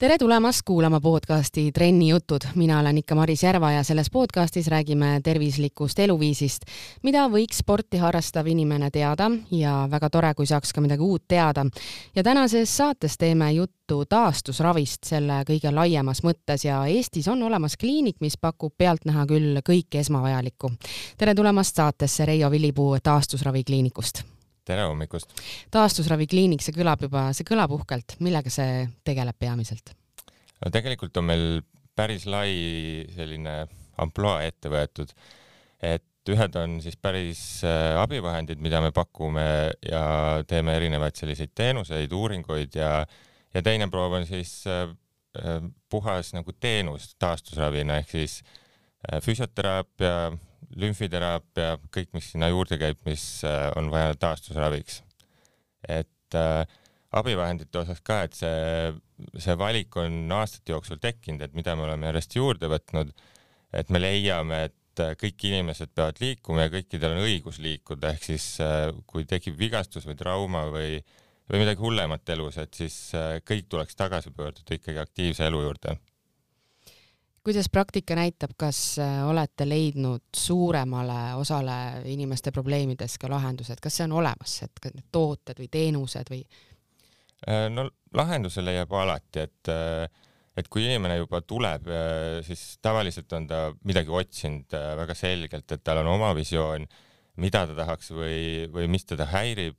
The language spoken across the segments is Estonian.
tere tulemast kuulama podcasti Trenni jutud, mina olen ikka Maris Järva ja selles podcastis räägime tervislikust eluviisist, mida võiks sporti harrastav inimene teada ja väga tore, kui saaks ka midagi uut teada. ja tänases saates teeme juttu taastusravist selle kõige laiemas mõttes ja Eestis on olemas kliinik, mis pakub pealtnäha küll kõike esmavajalikku. tere tulemast saatesse Reijo Villipuu taastusravikliinikust tere hommikust! taastusravikliinik, see kõlab juba, see kõlab uhkelt, millega see tegeleb peamiselt? no tegelikult on meil päris lai selline ampluaa ette võetud, et ühed on siis päris äh, abivahendid, mida me pakume ja teeme erinevaid selliseid teenuseid, uuringuid ja, ja teine proov on siis äh, äh, puhas nagu teenus taastusravina ehk siis füsioteraapia, lümfiteraapia, kõik, mis sinna juurde käib, mis äh, on vaja taastusraviks. et äh, abivahendite osas ka, et see, see valik on aastate jooksul tekkinud, et mida me oleme järjest juurde võtnud, et me leiame, et äh, kõik inimesed peavad liikuma ja kõikidel on õigus liikuda, ehk siis äh, kui tekib vigastus või trauma või, või midagi hullemat elus, et siis äh, kõik tuleks tagasi pöörduda ikkagi aktiivse elu juurde kuidas praktika näitab, kas äh, olete leidnud suuremale osale inimeste probleemidest ka lahendused, kas see on olemas, et need tooted või teenused või? Äh, no lahenduse leiab alati, et, äh, et kui inimene juba tuleb, siis tavaliselt on ta midagi otsinud väga selgelt, et tal on oma visioon, mida ta tahaks või, või mis teda häirib,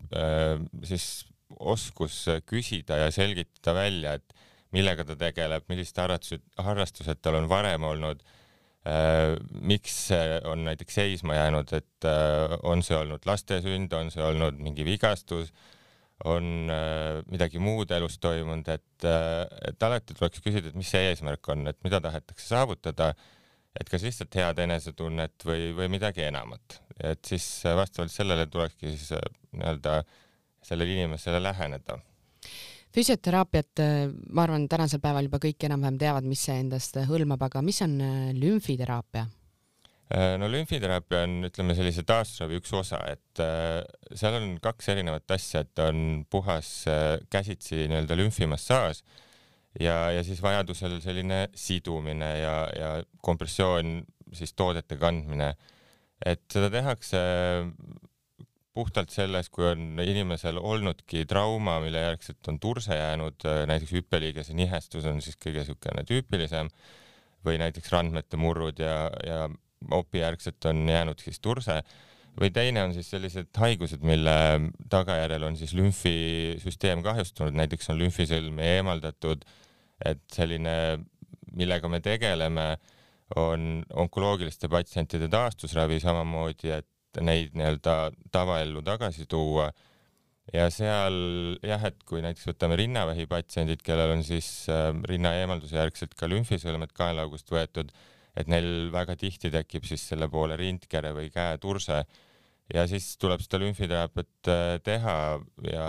siis oskus küsida ja selgitada välja, et millega ta tegeleb, millised harrastused, harrastused tal on varem olnud äh,, miks on näiteks seisma jäänud, et äh, on see olnud laste sünd, on see olnud mingi vigastus, on äh, midagi muud elus toimunud, et et alati tuleks küsida, et mis see eesmärk on, et mida tahetakse saavutada, et kas lihtsalt head enesetunnet või, või midagi enamat, et siis vastavalt sellele tulekski siis nii-öelda sellele inimesele läheneda füsioteraapiat, äh, ma arvan, tänasel päeval juba kõik enam-vähem teavad, mis see endast hõlmab, aga mis on äh, lümfiteraapia? Äh, no lümfiteraapia on, ütleme sellise taastusravi üks osa, et seal on kaks erinevat asja, et on puhas käsitsi nii-öelda lümfimassaaž ja, ja siis vajadusel selline sidumine ja, ja kompressioon siis toodete kandmine. et seda tehakse puhtalt selles, kui on inimesel olnudki trauma, mille järgselt on turse jäänud, äh, näiteks hüppeliigese nihestus on siis kõige niisugune tüüpilisem või näiteks randmete murrud ja, ja opi järgselt on jäänud siis turse. Või teine on siis sellised haigused, mille tagajärjel on siis lümfisüsteem kahjustunud, näiteks on lümfisõlmi eemaldatud, et selline, millega me tegeleme, on onkoloogiliste patsientide taastusravi samamoodi, et neid nii-öelda tavaellu tagasi tuua. ja seal jah, et kui näiteks võtame rinnavähi patsiendid, kellel on siis äh, rinna eemalduse järgselt ka lümfisõlmed kaenlaaugust võetud, et neil väga tihti tekib siis selle poole rindkere või käeturse ja siis tuleb seda lümfiteraapiat äh, teha ja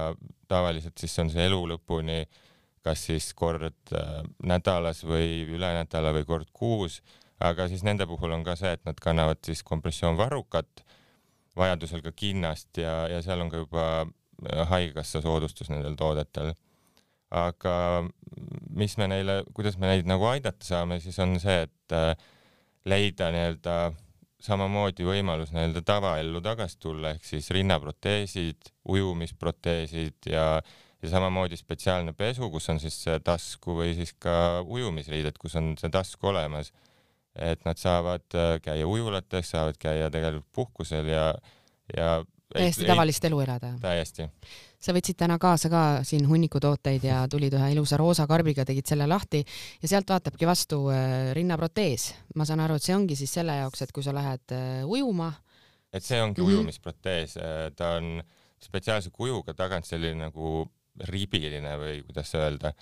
tavaliselt siis on see elu lõpuni kas siis kord äh, nädalas või üle nädala või kord kuus, aga siis nende puhul on ka see, et nad kannavad siis kompressioonvarrukat vajadusel ka kinnast ja, ja seal on ka juba äh, haigekassa soodustus nendel toodetel. aga mis me neile, kuidas me neid nagu aidata saame, siis on see, et äh, leida nii-öelda samamoodi võimalus nii-öelda tavaellu tagasi tulla, ehk siis rinnaproteesid, ujumisproteesid ja, ja samamoodi spetsiaalne pesu, kus on siis tasku või siis ka ujumisriided, kus on see tasku olemas et nad saavad äh, käia ujulates, saavad käia tegelikult puhkusel ja, ja täiesti tavalist elu elada. täiesti. sa võtsid täna kaasa ka siin hunniku tooteid ja tulid ühe ilusa roosa karbiga, tegid selle lahti ja sealt vaatabki vastu äh, rinnaprotees. ma saan aru, et see ongi siis selle jaoks, et kui sa lähed äh, ujuma. et see ongi mm -hmm. ujumisprotees, ta on spetsiaalse kujuga tagant selline nagu ribiline või kuidas öelda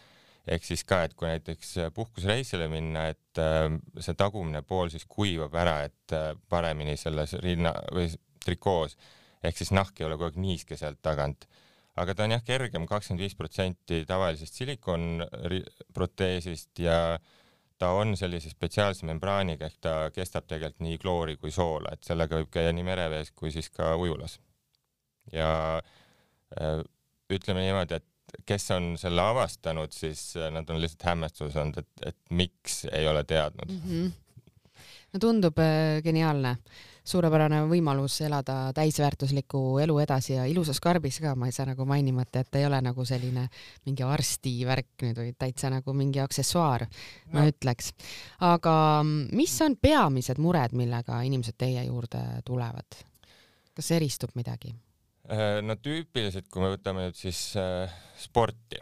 ehk siis ka, et kui näiteks äh, puhkusreisile minna, et äh, see tagumine pool siis kuivab ära, et äh, paremini selles rinna või trikoos ehk siis nahk ei ole kogu aeg niiske sealt tagant. aga ta on jah kergem, kakskümmend viis protsenti tavalisest silikonproteesist ja ta on sellise spetsiaalse membraaniga ehk ta kestab tegelikult nii kloori kui soola, et sellega võib käia nii merevees kui siis ka ujulas. ja ütleme niimoodi, et kes on selle avastanud, siis nad on lihtsalt hämmestuses olnud, et, et miks ei ole teadnud mm. -hmm. no tundub äh, geniaalne suurepärane võimalus elada täisväärtuslikku elu edasi ja ilusas karbis ka, ma ei saa nagu mainimata, et ei ole nagu selline mingi arsti värk nüüd või täitsa nagu mingi aksessuaar no., ma ütleks. aga mis on peamised mured, millega inimesed teie juurde tulevad? kas eristub midagi? Äh, no tüüpiliselt, kui me võtame nüüd siis äh, sporti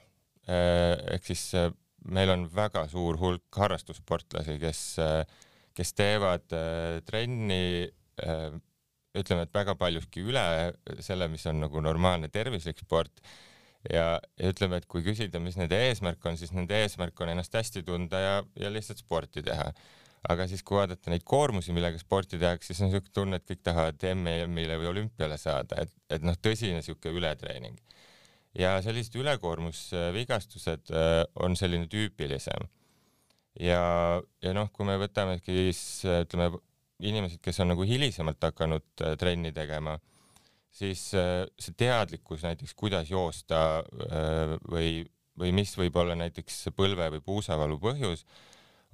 äh, ehk siis äh, meil on väga suur hulk harrastussportlasi, kes äh, kes teevad äh, trenni Äh, ütleme, et väga paljuski üle selle, mis on nagu normaalne tervislik sport ja, ja ütleme, et kui küsida, mis nende eesmärk on, siis nende eesmärk on ennast hästi tunda ja, ja lihtsalt sporti teha. Aga siis, kui vaadata neid koormusi, millega sporti tehakse, siis on niisugune tunne, et kõik tahavad MM-ile või olümpiale saada, et, et noh, tõsine niisugune ületreening. ja sellised ülekoormusvigastused äh, on selline tüüpilisem. ja, ja noh, kui me võtamegi siis ütleme inimesed, kes on nagu hilisemalt hakanud äh, trenni tegema, siis äh, see teadlikkus näiteks, kuidas joosta või, või mis võib olla näiteks põlve või puusavalu põhjus,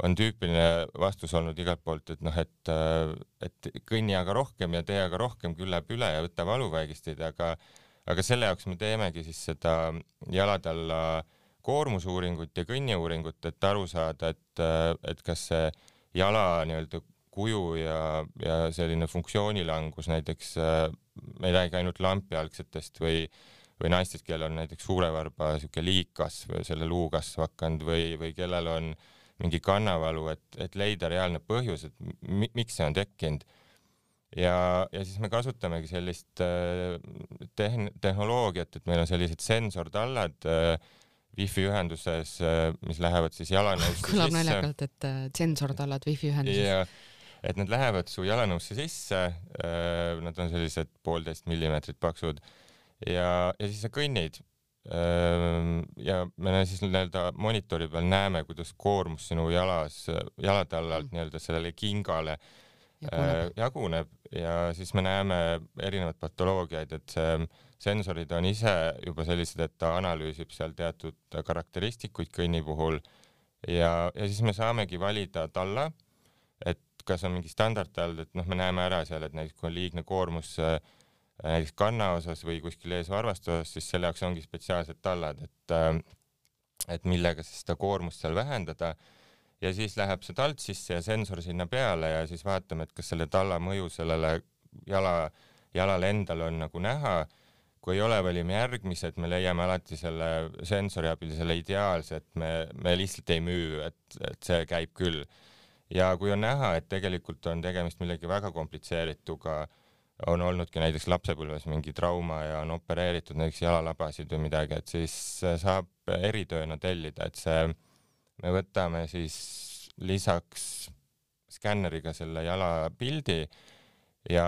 on tüüpiline vastus olnud igalt poolt, et noh, et, et kõnni aga rohkem ja tee aga rohkem, küll läheb üle ja võta valuvaigisteid, aga, aga selle jaoks me teemegi siis seda jalade alla koormusuuringut ja kõnniuuringut, et aru saada, et, et kas see jala nii-öelda kuju ja, ja selline funktsioonilangus näiteks äh,, me ei räägi ainult lampialgsetest või, või naistest, kellel on näiteks suurevarba sihuke liigkasv, selle luukasv hakanud või, või kellel on mingi kannavalu, et, et leida reaalne põhjus, et mi, miks see on tekkinud. ja, ja siis me kasutamegi sellist äh, tehn-, tehnoloogiat, et meil on sellised sensortallad äh, wifi ühenduses, äh, mis lähevad siis jalanõusse sisse. kõlab naljakalt, et sensortallad wifi ühenduses. ja, et nad lähevad su jalanõusse sisse, nad on sellised poolteist millimeetrit paksud ja, ja siis sa kõnnid. Ähm, ja me siis nii-öelda monitori peal näeme, kuidas koormus sinu jalas, jalade allalt mm. nii-öelda sellele kingale jaguneb. Äh, jaguneb ja siis me näeme erinevaid patoloogiaid, et see sensorid on ise juba sellised, et ta analüüsib seal teatud karakteristikuid kõnni puhul ja, ja siis me saamegi valida talla, et kas on mingi standardtald, et noh, me näeme ära seal, et näiteks kui on liigne koormus äh, näiteks kanna osas või kuskil eesvarvaste osas, siis selle jaoks ongi spetsiaalsed tallad, et äh, et millega siis seda koormust seal vähendada ja siis läheb see tald sisse ja sensor sinna peale ja siis vaatame, et kas selle talla mõju sellele jala, jalale endale on nagu näha. kui ei ole, valime järgmised, me leiame alati selle sensori abil selle ideaalse, et me, me lihtsalt ei müü, et, et see käib küll ja kui on näha, et tegelikult on tegemist millegi väga komplitseerituga, on olnudki näiteks lapsepõlves mingi trauma ja on opereeritud näiteks jalalabasid või midagi, et siis saab eritööna tellida, et see, me võtame siis lisaks skänneriga selle jalapildi ja,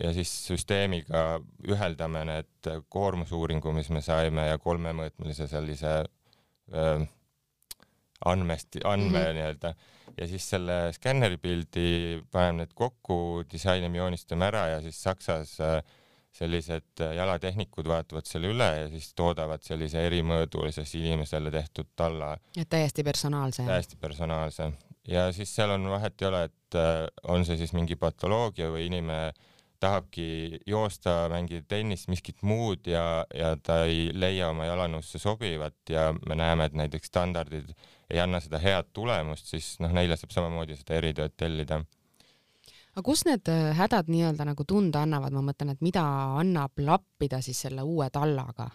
ja siis süsteemiga üheldame need koormusuuringu, mis me saime ja kolmemõõtmelise sellise öö, andmest, andme mm -hmm. nii-öelda ja siis selle skänneri pildi paneme need kokku, disainime, joonistame ära ja siis Saksas äh, sellised äh, jalatehnikud vaatavad selle üle ja siis toodavad sellise erimõõdulise inimesele tehtud talla. et täiesti personaalse? täiesti personaalse ja siis seal on vahet ei ole, et äh, on see siis mingi patoloogia või inimene tahabki joosta, mängida tennist, miskit muud ja, ja ta ei leia oma jalanõusse sobivat ja me näeme, et näiteks standardid ei anna seda head tulemust, siis noh, neile saab samamoodi seda eritööd tellida. aga kus need äh, hädad nii-öelda nagu tunda annavad, ma mõtlen, et mida annab lappida siis selle uue tallaga?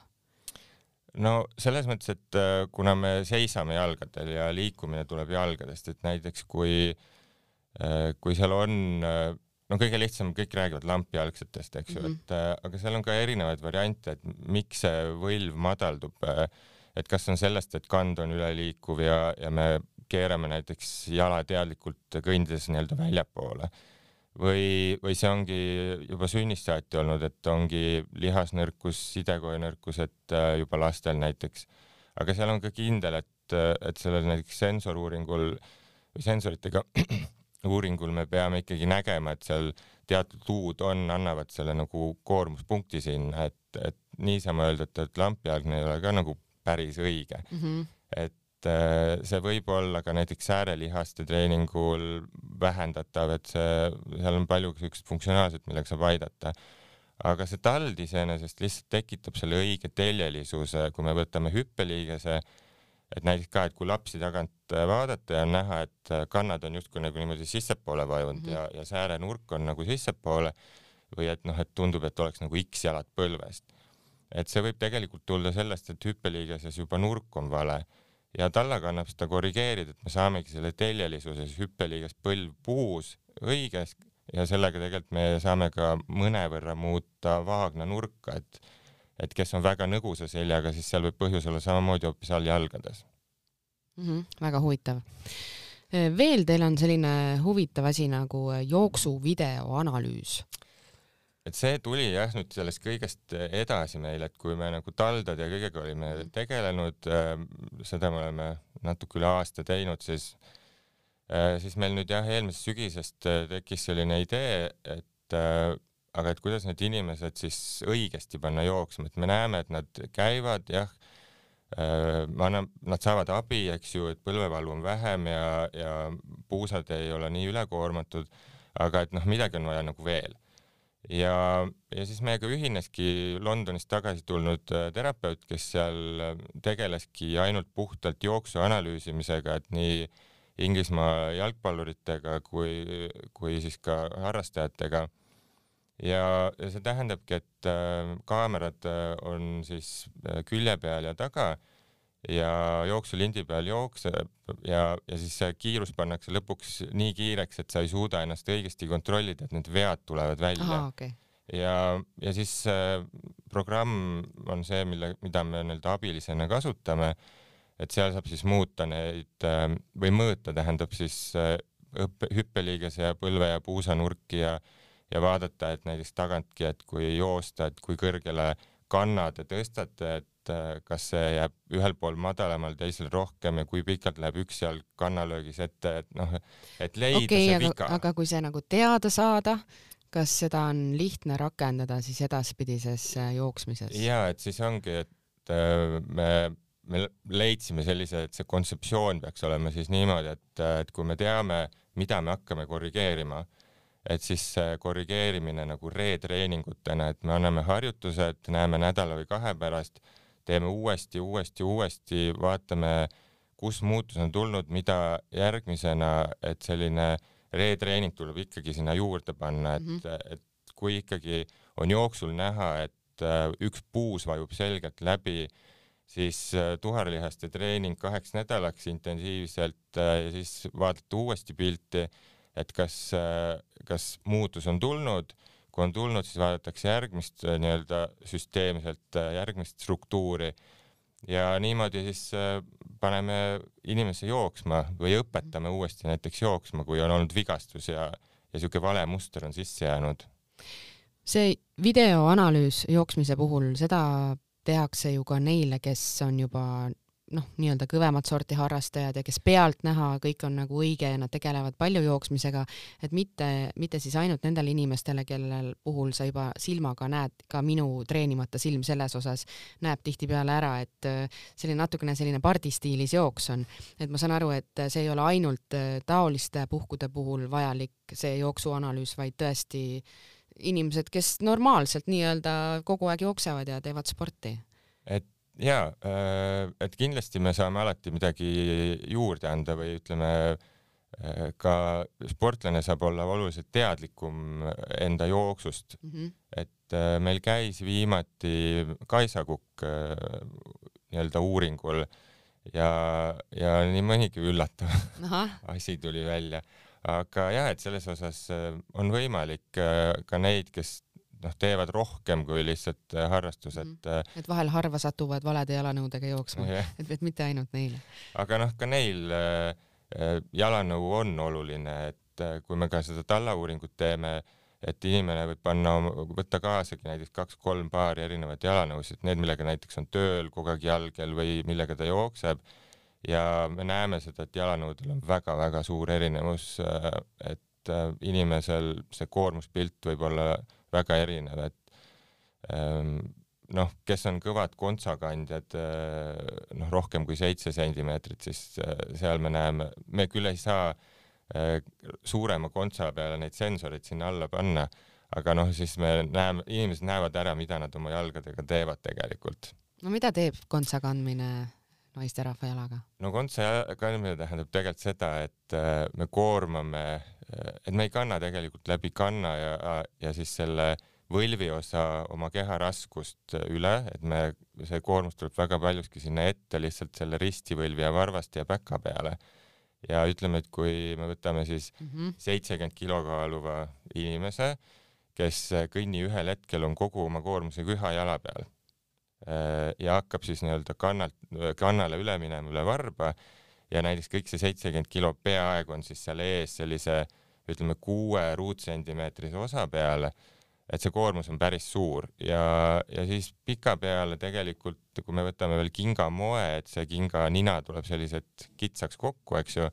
no selles mõttes, et äh, kuna me seisame jalgadel ja liikumine tuleb jalgadest, et näiteks kui, äh, kui seal on no kõige lihtsam, kõik räägivad lampijalgsetest, eks ju mm, -hmm. et aga seal on ka erinevaid variante, et miks see võlv madaldub et kas on sellest, et kand on üleliikuv ja, ja me keerame näiteks jala teadlikult kõndides nii-öelda väljapoole või, või see ongi juba sünnist saati olnud, et ongi lihasnõrkus, sidekoenõrkus, et äh, juba lastel näiteks. aga seal on ka kindel, et, et sellel näiteks sensoruuringul või sensoritega uuringul me peame ikkagi nägema, et seal teatud luud on, annavad selle nagu koormuspunkti sinna, et, et niisama öelda, et, et lampjalgne ei ole ka nagu päris õige mm. -hmm. et Äh, see võib olla ka näiteks säärelihaste treeningul vähendatav, et see, seal on palju siukest funktsionaalset, millega saab aidata. aga see tald iseenesest lihtsalt tekitab selle õige teljelisuse, kui me võtame hüppeliigese, et näiteks ka, et kui lapsi tagant vaadata ja on näha, et kannad on justkui nagu niimoodi sissepoole vajunud mm -hmm. ja, ja säärenurk on nagu sissepoole või et noh, et tundub, et oleks nagu X-jalad põlvest. Et see võib tegelikult tulla sellest, et hüppeliigeses juba nurk on vale ja tallaga annab seda korrigeerida, et me saamegi selle teljelisuse siis hüppeliiges põlv puus õiges ja sellega tegelikult me saame ka mõnevõrra muuta vaagna nurka, et et kes on väga nõgusa seljaga, siis seal võib põhjus olla samamoodi hoopis all jalgades mm. -hmm, väga huvitav. veel teil on selline huvitav asi nagu jooksuvideo analüüs et see tuli jah nüüd sellest kõigest edasi meil, et kui me nagu taldade ja kõigega olime mm. tegelenud äh,, seda me oleme natuke üle aasta teinud, siis äh,, siis meil nüüd jah, eelmisest sügisest äh, tekkis selline idee, et aga et kuidas need inimesed siis õigesti panna jooksma, et me näeme, et nad käivad jah äh,, annab, nad saavad abi, eks ju, et põlvevalu on vähem ja, ja puusad ei ole nii ülekoormatud, aga et noh, midagi on vaja nagu veel ja, ja siis meiega ühineski Londonist tagasi tulnud äh, terapeut, kes seal äh, tegeleski ainult puhtalt jooksu analüüsimisega, et nii Inglismaa jalgpalluritega kui, kui siis ka harrastajatega. ja, ja see tähendabki, et äh, kaamerad on siis külje peal ja taga ja jooksulindi peal jookseb ja, ja siis see kiirus pannakse lõpuks nii kiireks, et sa ei suuda ennast õigesti kontrollida, et need vead tulevad välja. Okay. ja, ja siis äh, programm on see, mille, mida me nii-öelda abilisena kasutame, et seal saab siis muuta neid äh, või mõõta, tähendab siis äh, õppe, hüppeliigese ja põlve ja puusanurki ja ja vaadata, et näiteks tagantki, et kui joosta, et kui kõrgele kannad ja tõstate, et et äh, kas see jääb ühel pool madalamal, teisel rohkem ja kui pikalt läheb üks jalg kannalöögis ette, et noh, et leida okay, see aga, viga. aga kui see nagu teada saada, kas seda on lihtne rakendada siis edaspidises äh, jooksmises? ja et siis ongi, et äh, me, me leidsime sellise, et see kontseptsioon peaks olema siis niimoodi, et, et kui me teame, mida me hakkame korrigeerima et siis see korrigeerimine nagu retreeningutena, et me anname harjutused, näeme nädala või kahe pärast teeme uuesti, uuesti, uuesti, vaatame, kus muutus on tulnud, mida järgmisena, et selline retreening tuleb ikkagi sinna juurde panna, et mm, -hmm. et kui ikkagi on jooksul näha, et äh, üks puus vajub selgelt läbi, siis äh, tuharlihaste treening kaheks nädalaks intensiivselt äh, ja siis vaadata uuesti pilti, et kas, kas muutus on tulnud kui on tulnud, siis vaadatakse järgmist äh, nii-öelda süsteemselt, äh, järgmist struktuuri ja niimoodi siis äh, paneme inimese jooksma või õpetame uuesti näiteks jooksma, kui on olnud vigastus ja, ja niisugune vale muster on sisse jäänud. see videoanalüüs jooksmise puhul, seda tehakse ju ka neile, kes on juba noh, nii-öelda kõvemat sorti harrastajad ja kes pealtnäha kõik on nagu õige ja nad tegelevad palju jooksmisega, et mitte, mitte siis ainult nendele inimestele, kellel puhul sa juba silmaga näed, ka minu treenimata silm selles osas näeb tihtipeale ära, et äh, selline natukene selline pardistiilis jooks on. et ma saan aru, et see ei ole ainult äh, taoliste puhkude puhul vajalik, see jooksuanalüüs, vaid tõesti inimesed, kes normaalselt nii-öelda kogu aeg jooksevad ja teevad sporti. et ja äh, et kindlasti me saame alati midagi juurde anda või ütleme, äh, ka sportlane saab olla oluliselt teadlikum enda jooksust mm. -hmm. et äh, meil käis viimati Kaisa Kukk nii-öelda uuringul ja, ja nii mõnigi üllatav asi tuli välja. aga jah, et selles osas on võimalik ka neid, kes noh, teevad rohkem kui lihtsalt äh, harrastus, et mm. et vahel harva satuvad valede jalanõudega jooksma yeah., et, et mitte ainult neile. aga noh, ka neil äh, jalanõu on oluline, et et kui me ka seda tallauuringut teeme, et inimene võib panna, võtta kaasagi näiteks kaks-kolm paari erinevat jalanõusid, need, millega näiteks on tööl kogu aeg jalgel või millega ta jookseb ja me näeme seda, et jalanõudel on väga-väga suur erinevus, äh, et äh, inimesel see koormuspilt võib olla väga erinev, et ähm, noh, kes on kõvad kontsakandjad, noh, rohkem kui seitse sentimeetrit, siis seal me näeme, me küll ei saa äh, Äh, suurema kontsa peale neid sensoreid sinna alla panna, aga noh, siis me näeme, inimesed näevad ära, mida nad oma jalgadega teevad tegelikult. no mida teeb kontsa kandmine naisterahva jalaga? no kontsa kandmine tähendab tegelikult seda, et äh, me koormame, äh, et me ei kanna tegelikult läbi kanna ja, ja siis selle võlviosa oma keha raskust üle, et me, see koormus tuleb väga paljuski sinna ette lihtsalt selle ristivõlvi ja varvaste ja päka peale ja ütleme, et kui me võtame siis mhm. seitsekümmend mm -hmm. kilo kaaluva inimese, kes kõnni ühel hetkel on kogu oma koormusega ühe jala peal äh, ja hakkab siis nii-öelda kannalt, kannale üle minema üle varba ja näiteks kõik see seitsekümmend kilo peaaegu on siis seal ees sellise ütleme kuue ruutsentimeetrise osa peale et see koormus on päris suur. Ja, ja siis pikapeale tegelikult, kui me võtame veel kingamoe, et see kinga nina tuleb selliselt kitsaks kokku, eks ju,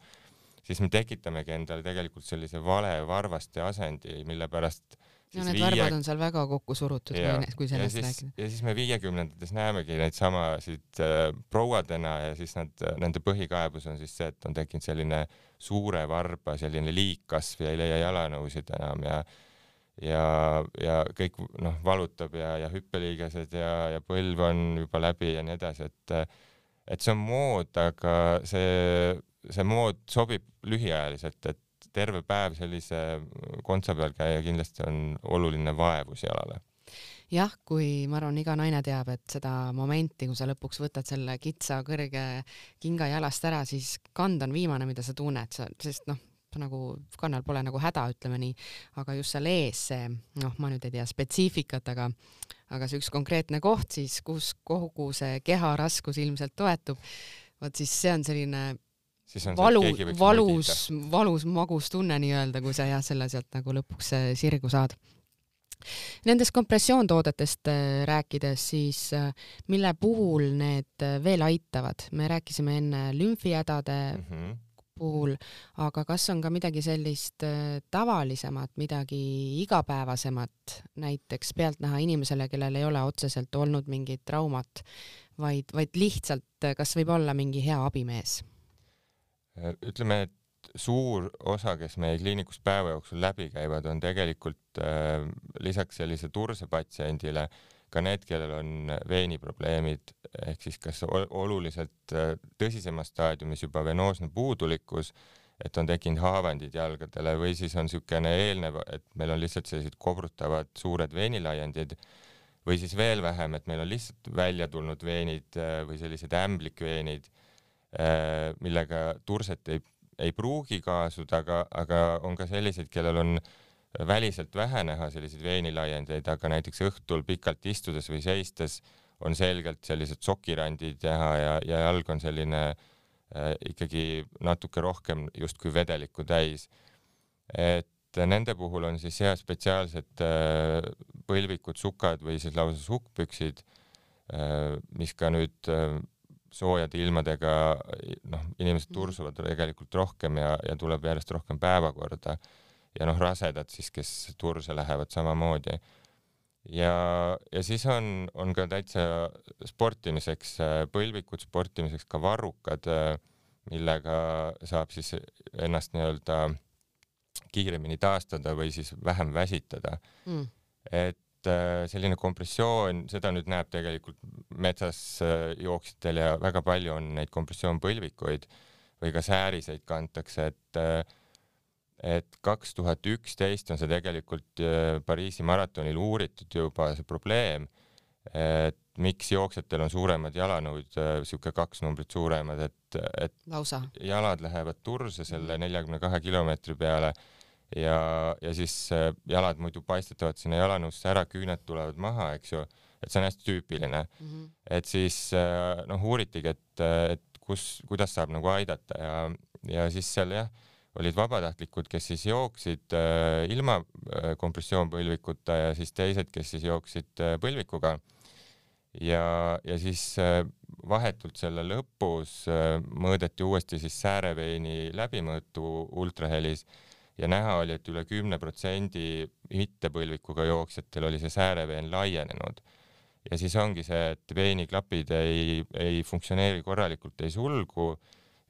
siis me tekitamegi endale tegelikult sellise vale varvaste asendi, mille pärast no need viie... varbad on seal väga kokku surutud, kui sellest rääkida. ja siis me viiekümnendates näemegi neid samasid äh, prouadena ja siis nad, nende põhikaebus on siis see, et on tekkinud selline suure varba selline liigkasv ja ei leia jalanõusid enam ja ja, ja kõik noh, valutab ja, ja hüppeliigesed ja, ja põlv on juba läbi ja nii edasi, et et see on mood, aga see, see mood sobib lühiajaliselt, et terve päev sellise kontsa peal käia kindlasti on oluline vaevus jalale. Jah, kui ma arvan, iga naine teab, et seda momenti, kui sa lõpuks võtad selle kitsa kõrge kinga jalast ära, siis kand on viimane, mida sa tunned, sest noh, nagu kannal pole nagu häda, ütleme nii, aga just seal ees see, noh, ma nüüd ei tea spetsiifikat, aga aga see üks konkreetne koht siis, kus kogu see keha raskus ilmselt toetub, vot siis see on selline on valu, valus, valus magus tunne nii-öelda, kui sa jah, selle sealt nagu lõpuks sirgu saad. Nendest kompressioontoodetest äh, rääkides, siis äh, mille puhul need äh, veel aitavad, me rääkisime enne lümfihädade mm -hmm puhul, aga kas on ka midagi sellist äh, tavalisemat, midagi igapäevasemat, näiteks pealtnäha inimesele, kellel ei ole otseselt olnud mingit traumat, vaid, vaid lihtsalt, äh, kas võib olla mingi hea abimees? Äh, ütleme, et suur osa, kes meie kliinikus päeva jooksul läbi käivad, on tegelikult äh, lisaks sellise turse patsiendile äh, ka need, kellel on veeniprobleemid ehk siis kas oluliselt äh, tõsisemas staadiumis juba venoosne puudulikkus, et on tekkinud haavandid jalgadele või siis on niisugune eelnev, et meil on lihtsalt sellised kobrutavad suured veenilaiendid või siis veel vähem, et meil on lihtsalt välja tulnud veenid äh, või sellised ämblikveenid, millega turset ei, ei pruugi kaasuda, aga, aga on ka selliseid, kellel on äh, väliselt vähe näha selliseid veenilaiendeid, aga näiteks õhtul pikalt istudes või seistes on selgelt sellised sokirandid näha ja, ja jalg on selline äh, ikkagi natuke rohkem justkui vedelikku täis. et nende puhul on siis hea spetsiaalsed äh, põlvikud, sukad või siis lausa sukkpüksid äh,, mis ka nüüd äh, soojade ilmadega noh, inimesed tursuvad tegelikult rohkem ja, ja tuleb järjest rohkem päevakorda. Ja noh, rasedad siis, kes turse lähevad samamoodi. ja, ja siis on, on ka täitsa sportimiseks põlvikud, sportimiseks ka varrukad, millega saab siis ennast nii-öelda kiiremini taastada või siis vähem väsitada. Mm.. et äh, selline kompressioon, seda nüüd näeb tegelikult metsas äh, jooksjatel ja väga palju on neid kompressioonpõlvikuid või ka sääriseid kantakse, et äh, et kaks tuhat üksteist on see tegelikult äh, Pariisi maratonil uuritud juba see probleem, et miks jooksjatel on suuremad jalanõud, sihuke kaks numbrit suuremad, et, et Lausa. jalad lähevad turse selle neljakümne kahe kilomeetri peale ja, ja siis jalad muidu paistetavad sinna jalanõusse ära, küüned tulevad maha, eks ju, et see on hästi tüüpiline mm. -hmm. et siis noh, uuritigi, et, et kus, kuidas saab nagu aidata ja, ja siis seal jah olid vabatahtlikud, kes siis jooksid äh, ilma äh, kompressioonpõlvikuta ja siis teised, kes siis jooksid äh, põlvikuga. ja, ja siis äh, vahetult selle lõpus äh, mõõdeti uuesti siis sääreveini läbimõõtu ultrahelis ja näha oli, et üle kümne protsendi mittepõlvikuga jooksjatel oli see sääreveen laienenud. Ja siis ongi see, et veeniklapid ei, ei funktsioneeri korralikult, ei sulgu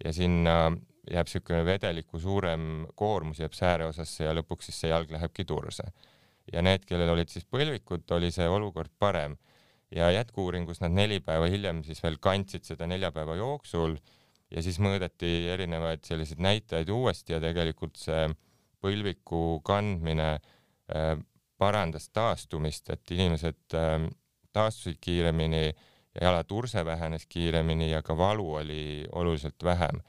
ja sinna jääb niisugune vedeliku suurem koormus jääb sääre osasse ja lõpuks siis see jalg lähebki turse. ja need, kellel olid siis põlvikud, oli see olukord parem ja jätku-uuringus nad neli päeva hiljem siis veel kandsid seda nelja päeva jooksul ja siis mõõdeti erinevaid selliseid näitajaid uuesti ja tegelikult see põlviku kandmine äh, parandas taastumist, et inimesed äh, taastusid kiiremini ja jalaturse vähenes kiiremini ja ka valu oli oluliselt vähem.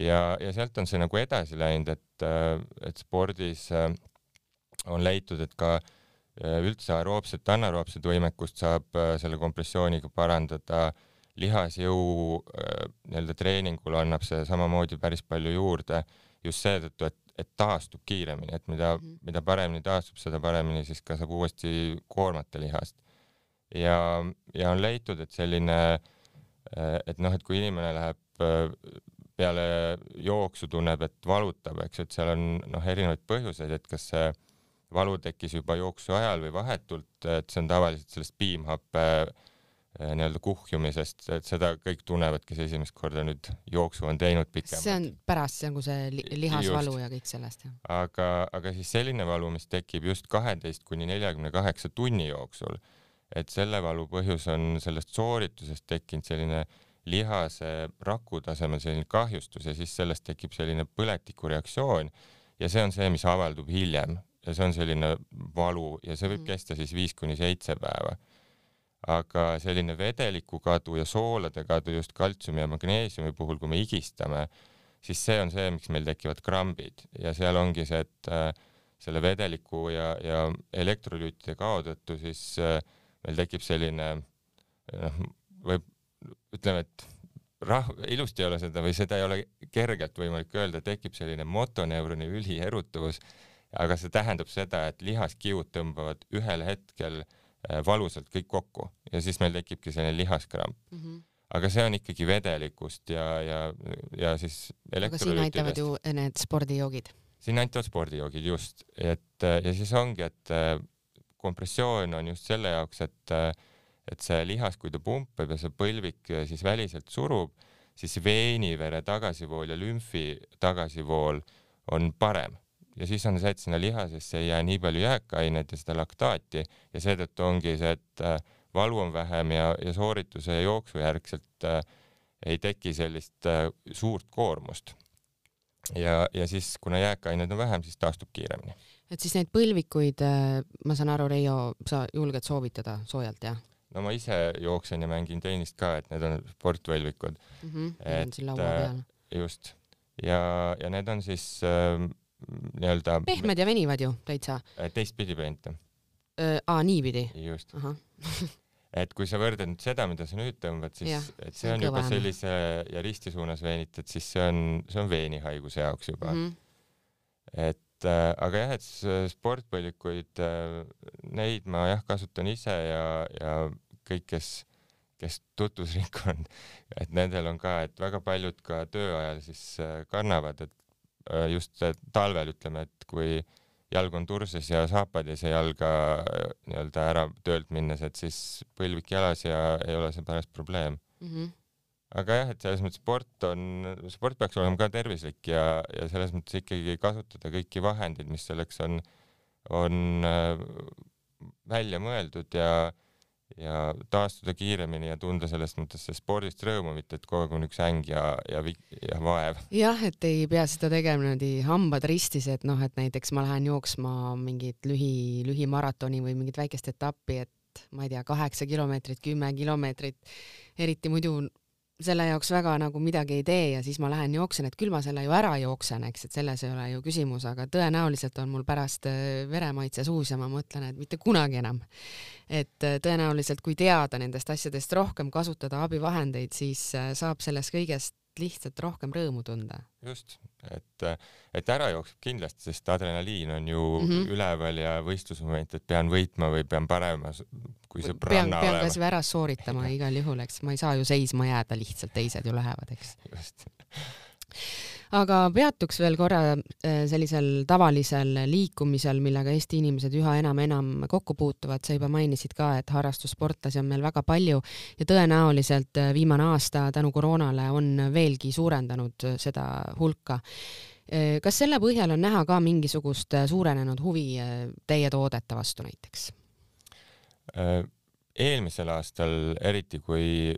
ja, ja sealt on see nagu edasi läinud, et, äh, et spordis äh, on leitud, et ka äh, üldse aeroobset, anaeroobset võimekust saab selle kompressiooniga parandada, lihasjõu nii-öelda treeningul annab see samamoodi päris palju juurde just seetõttu, et, et taastub kiiremini, et mida -hmm. mida paremini taastub, seda paremini siis ka saab uuesti koormata lihast ja, ja on leitud, et selline, äh, et noh, et kui inimene läheb äh, peale jooksu tunneb, et valutab, eks et seal on noh, erinevaid põhjuseid, et kas see valu tekkis juba jooksu ajal või vahetult, et see on tavaliselt sellest piimhappe äh, nii-öelda kuhjumisest, et seda kõik tunnevad, kes esimest korda nüüd jooksu on teinud pikemalt. see on pärast nagu see lihasvalu just. ja kõik sellest, jah. aga, aga siis selline valu, mis tekib just kaheteist kuni neljakümne kaheksa tunni jooksul et selle valu põhjus on sellest sooritusest tekkinud selline lihase raku tasemel selline kahjustus ja siis sellest tekib selline põletikureaktsioon ja see on see, mis avaldub hiljem ja see on selline valu ja see võib mm. kesta siis viis kuni seitse päeva. aga selline vedeliku kadu ja soolade kadu just kaltsiumi ja magneesiumi puhul, kui me higistame, siis see on see, miks meil tekivad krambid ja seal ongi see, et äh, selle vedeliku ja, ja elektrolüütide kao tõttu siis äh, meil tekib selline noh, võib, ütleme, et rah-, ilusti ei ole seda või seda ei ole kergelt võimalik öelda, tekib selline motoneuroni ülierutuvus, aga see tähendab seda, et lihaskiud tõmbavad ühel hetkel äh, valusalt kõik kokku ja siis meil tekibki selline lihaskramp mm. -hmm. aga see on ikkagi vedelikust ja, ja, ja siis aga siin aitavad ju need spordijoogid. siin aitavad spordijoogid just, et ja siis ongi, et äh, kompressioon on just selle jaoks, et, et see lihas, kui ta pumpab ja see põlvik siis väliselt surub, siis veenivere tagasivool ja lümfi tagasivool on parem ja siis on see, et sinna lihasesse ei jää nii palju jääkainet ja seda laktaati ja seetõttu ongi see, et äh, valu on vähem ja, ja soorituse ja jooksu järgselt äh, ei teki sellist äh, suurt koormust. ja, ja siis, kuna jääkaineid on vähem, siis taastub kiiremini et siis neid põlvikuid, äh, ma saan aru, Reio, sa julged soovitada soojalt, jah? no ma ise jooksen ja mängin tennist ka, et need on sportpõlvikud mm. -hmm, et siin laua peal. just ja, ja need on siis äh, nii-öelda. pehmed ja venivad ju täitsa. Äh, teistpidi pehmed. aa, niipidi? just et kui sa võrdled nüüd seda, mida sa nüüd tõmbad, siis ja, et see on, juba kõvem. sellise ja risti suunas veenitud, siis see on, see on veenihaiguse jaoks juba mm. -hmm. et et äh, aga jah, et sportpõlvikuid, äh, neid ma jah kasutan ise ja, ja kõik, kes, kes tutvusringkond, et nendel on ka, et väga paljud ka töö ajal siis äh, kannavad, et just talvel ütleme, et kui jalg on turses ja saapad ei saa jalga nii-öelda ära töölt minnes, et siis põlvik jalas ja ei ole see pärast probleem mm. -hmm aga jah, et selles mõttes sport on, sport peaks olema ka tervislik ja, ja selles mõttes ikkagi kasutada kõiki vahendeid, mis selleks on, on äh, välja mõeldud ja, ja taastuda kiiremini ja tunda selles mõttes spordist rõõmu, mitte et kogu aeg on üks äng ja, ja, ja vaev. jah, et ei pea seda tegema niimoodi hambad ristis, et noh, et näiteks ma lähen jooksma mingit lühi, lühimaratoni või mingit väikest etappi, et ma ei tea, kaheksa kilomeetrit, kümme kilomeetrit, eriti muidu selle jaoks väga nagu midagi ei tee ja siis ma lähen jooksen, et küll ma selle ju ära jooksen, eks, et selles ei ole ju küsimus, aga tõenäoliselt on mul pärast äh, veremaitse suus ja ma mõtlen, et mitte kunagi enam. et äh, tõenäoliselt, kui teada nendest asjadest rohkem, kasutada abivahendeid, siis äh, saab sellest kõigest lihtsalt rohkem rõõmu tunda. just, et, et ära jookseb kindlasti, sest adrenaliin on ju mm -hmm. üleval ja võistlusmoment, et pean võitma või pean parema kui see pean, pean kas või ära sooritama igal juhul, eks ma ei saa ju seisma jääda lihtsalt, teised ju lähevad, eks. just aga peatuks veel korra äh, sellisel tavalisel liikumisel, millega Eesti inimesed üha enam-enam kokku puutuvad. sa juba mainisid ka, et harrastussportlasi on meil väga palju ja tõenäoliselt äh, viimane aasta tänu koroonale on veelgi suurendanud äh, seda hulka. kas selle põhjal on näha ka mingisugust suurenenud huvi teie toodete vastu näiteks? eelmisel aastal eriti, kui,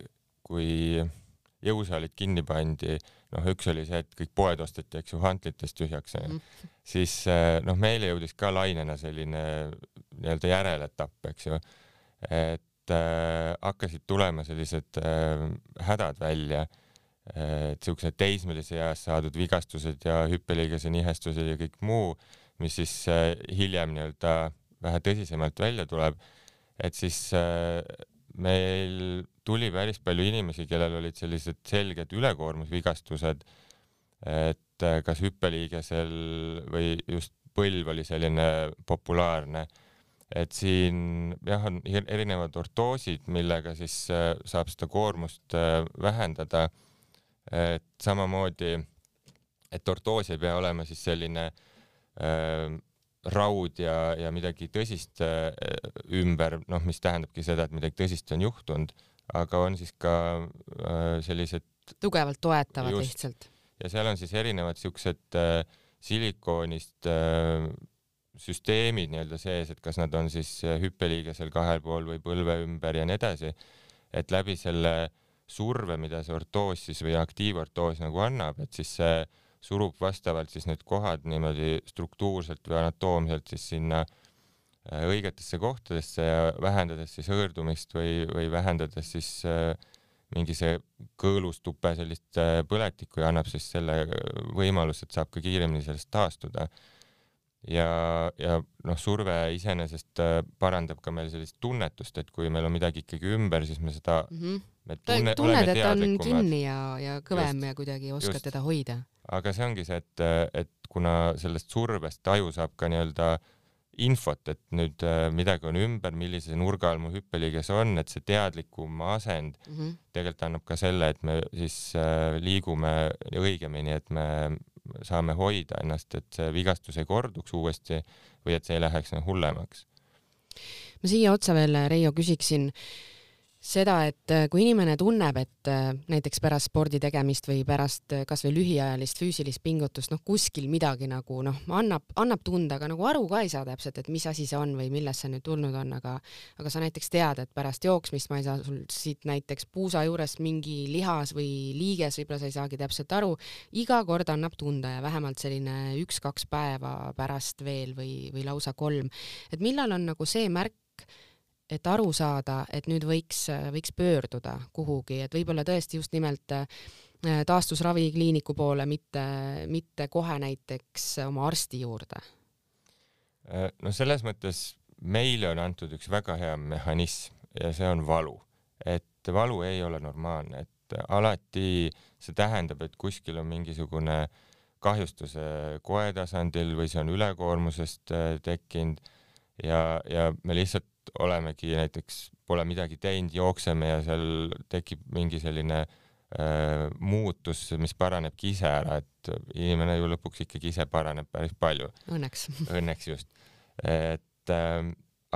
kui jõusaalid kinni pandi noh, üks oli see, et kõik poed osteti, eks ju, hantlitest tühjaks mm., siis eh, noh, meile jõudis ka lainena selline nii-öelda järeletapp, eks ju, et äh, hakkasid tulema sellised äh, hädad välja et siuksed teismelise eas saadud vigastused ja hüppeliigese nihestused ja kõik muu, mis siis äh, hiljem nii-öelda vähe tõsisemalt välja tuleb, et siis äh, meil tuli päris palju inimesi, kellel olid sellised selged ülekoormusvigastused, et äh, kas hüppeliigesel või just põlv oli selline populaarne, et siin jah, on erinevad ortoosid, millega siis äh, saab seda koormust äh, vähendada. et samamoodi, et ortoos ei pea olema siis selline raud ja, ja midagi tõsist ümber, noh, mis tähendabki seda, et midagi tõsist on juhtunud, aga on siis ka äh, sellised tugevalt toetavad just, lihtsalt. ja seal on siis erinevad siuksed äh, silikoonist äh, süsteemid nii-öelda sees, et kas nad on siis äh, hüppeliigesel kahel pool või põlve ümber ja nii edasi, et läbi selle surve, mida see ortoos siis või aktiivortoos nagu annab, et siis see surub vastavalt siis need kohad niimoodi struktuurselt või anatoomselt siis sinna äh, õigetesse kohtadesse ja vähendades siis hõõrdumist või, või vähendades siis äh, mingi see kõõlustupe sellist äh, põletikku ja annab siis selle võimaluse, et saab ka kiiremini sellest taastuda. Ja, ja noh, surve iseenesest parandab ka meil sellist tunnetust, et kui meil on midagi ikkagi ümber, siis me seda mm, -hmm. me tunne, tunned, et on kinni ja, ja kõvem just, ja kuidagi oskad just. teda hoida. aga see ongi see, et, et kuna sellest survest aju saab ka nii-öelda äh, infot, et nüüd äh, midagi on ümber, millise nurga all mu hüppeliiges on, et see teadlikum asend mm -hmm. tegelikult annab ka selle, et me siis äh, liigume õigemini, et me saame hoida ennast, et see vigastus ei korduks uuesti või et see ei läheks nagu hullemaks. ma siia otsa veel, Reijo, küsiksin seda, et äh, kui inimene tunneb, et äh, näiteks pärast spordi tegemist või pärast äh, kasvõi lühiajalist füüsilist pingutust, noh, kuskil midagi nagu noh, annab, annab tunda, aga nagu aru ka ei saa täpselt, et mis asi see on või millest see nüüd tulnud on, aga aga sa näiteks tead, et pärast jooksmist ma ei saa sul siit näiteks puusa juurest mingi lihas või liiges, võib-olla sa ei saagi täpselt aru, iga kord annab tunda ja vähemalt selline üks-kaks päeva pärast veel või, või lausa kolm. et millal on nagu see märk, et aru saada, et nüüd võiks, võiks pöörduda kuhugi, et võib-olla tõesti just nimelt äh, taastusravikliiniku poole, mitte, mitte kohe näiteks oma arsti juurde? Äh, no selles mõttes meile on antud üks väga hea mehhanism ja see on valu, et valu ei ole normaalne, et alati see tähendab, et kuskil on mingisugune kahjustuse koe tasandil või see on ülekoormusest äh, tekkinud ja, ja me lihtsalt olemegi näiteks, pole midagi teinud, jookseme ja seal tekib mingi selline äh, muutus, mis paranebki ise ära, et inimene ju lõpuks ikkagi ise paraneb päris palju. Õnneks. Õnneks just. et äh,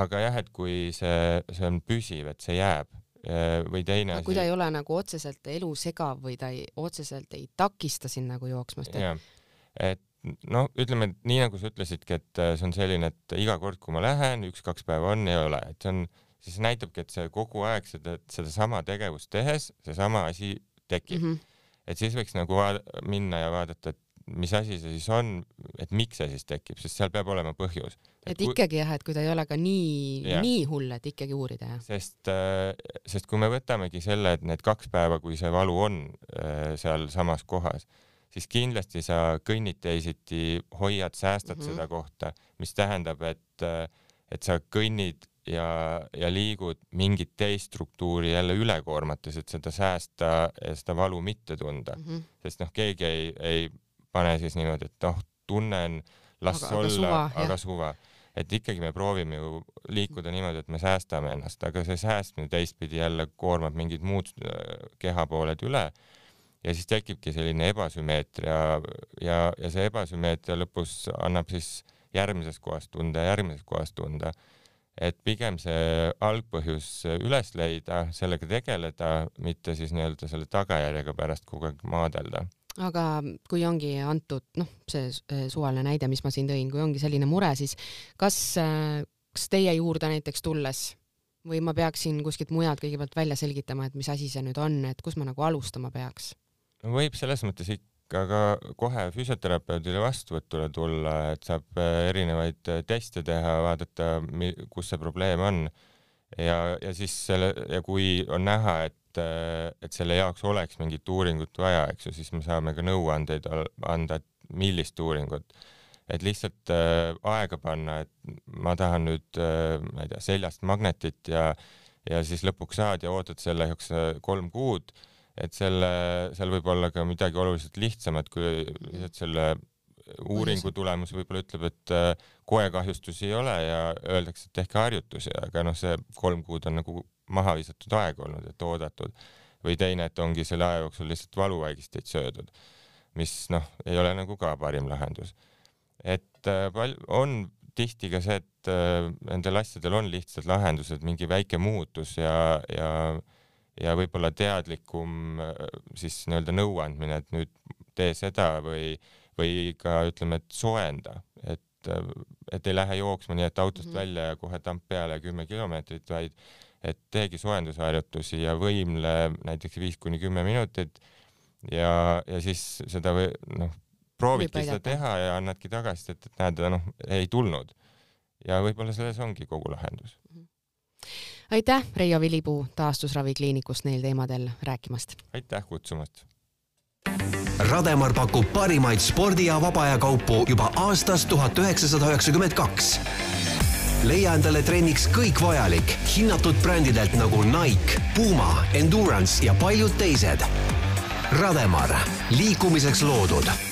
aga jah, et kui see, see on püsiv, et see jääb äh, või teine asi. kui ta ei ole nagu otseselt elu segav või ta ei, otseselt ei takista sind nagu jooksmast. jah, et noh, ütleme, nii nagu sa ütlesidki, et äh, see on selline, et iga kord, kui ma lähen, üks-kaks päeva on, ei ole, et see on, siis näitabki, et see kogu aeg seda, sedasama tegevust tehes seesama asi tekib mm. -hmm. et siis võiks nagu minna ja vaadata, et mis asi see siis on, et miks see siis tekib, sest seal peab olema põhjus. et, kui... ikkagi jah, et kui ta ei ole ka nii, nii hull, et ikkagi uurida jah. sest, äh, sest kui me võtamegi selle, et need kaks päeva, kui see valu on äh, seal samas kohas siis kindlasti sa kõnnid teisiti, hoiad, säästad mm -hmm. seda kohta, mis tähendab, et, et sa kõnnid ja, ja liigud mingit teist struktuuri jälle üle koormates, et seda säästa ja seda valu mitte tunda mm. -hmm. sest noh, keegi ei, ei pane siis niimoodi, et noh, tunnen, las aga, olla, aga suva et ikkagi me proovime ju liikuda niimoodi, et me säästame ennast, aga see säästmine teistpidi jälle koormab mingid muud äh, kehapooled üle ja siis tekibki selline ebasümmeetria ja, ja see ebasümmeetria lõpus annab siis järgmises kohas tunda, järgmises kohas tunda. et pigem see algpõhjus üles leida, sellega tegeleda, mitte siis nii-öelda selle tagajärjega pärast kogu aeg maadelda aga kui ongi antud noh, see suvaline näide, mis ma siin tõin, kui ongi selline mure, siis kas, kas teie juurde näiteks tulles või ma peaksin kuskilt mujalt kõigepealt välja selgitama, et mis asi see nüüd on, et kus ma nagu alustama peaks? Võib selles mõttes ikka ka kohe füsioterapeudile vastuvõtule tulla, et saab äh, erinevaid äh, teste teha, vaadata, kus see probleem on. ja, ja siis selle ja kui on näha, et, äh, et selle jaoks oleks mingit uuringut vaja, eks ju, siis me saame ka nõuandeid anda, et millist uuringut et lihtsalt äh, aega panna, et ma tahan nüüd äh,, ma ei tea, seljast magnetit ja ja siis lõpuks saad ja ootad selle jaoks kolm kuud et selle, seal võib olla ka midagi oluliselt lihtsamat, kui lihtsalt selle uuringu tulemus võib-olla ütleb, et äh, koekahjustusi ei ole ja öeldakse, et tehke harjutusi, aga noh, see kolm kuud on nagu maha visatud aeg olnud, et oodatud. või teine, et ongi selle aja jooksul lihtsalt valuvaigisteid söödud, mis noh, ei ole nagu ka parim lahendus. et äh, pal-, on tihti ka see, et äh, nendel asjadel on lihtsad lahendused, mingi väike muutus ja, ja ja võib-olla teadlikum äh, siis nii-öelda nõuandmine, et nüüd tee seda või, või ka ütleme, et soojenda, et, äh, et ei lähe jooksma nii, et autost mm -hmm. välja ja kohe tamp peale kümme kilomeetrit, vaid et teegi soojendusharjutusi ja võimle näiteks viis kuni kümme minutit ja, ja siis seda või noh, proovidki seda teha ja annadki tagasisidet, et näed, noh, ei tulnud. ja võib-olla selles ongi kogu lahendus mm. -hmm aitäh, Reio Vilipuu taastusravikliinikust neil teemadel rääkimast. aitäh kutsumast. Rademar pakub parimaid spordi ja vaba aja kaupu juba aastast tuhat üheksasada üheksakümmend kaks leia endale trenniks kõik vajalik hinnatud brändidelt nagu Nike, Puma, Endurance ja paljud teised. Rademar, liikumiseks loodud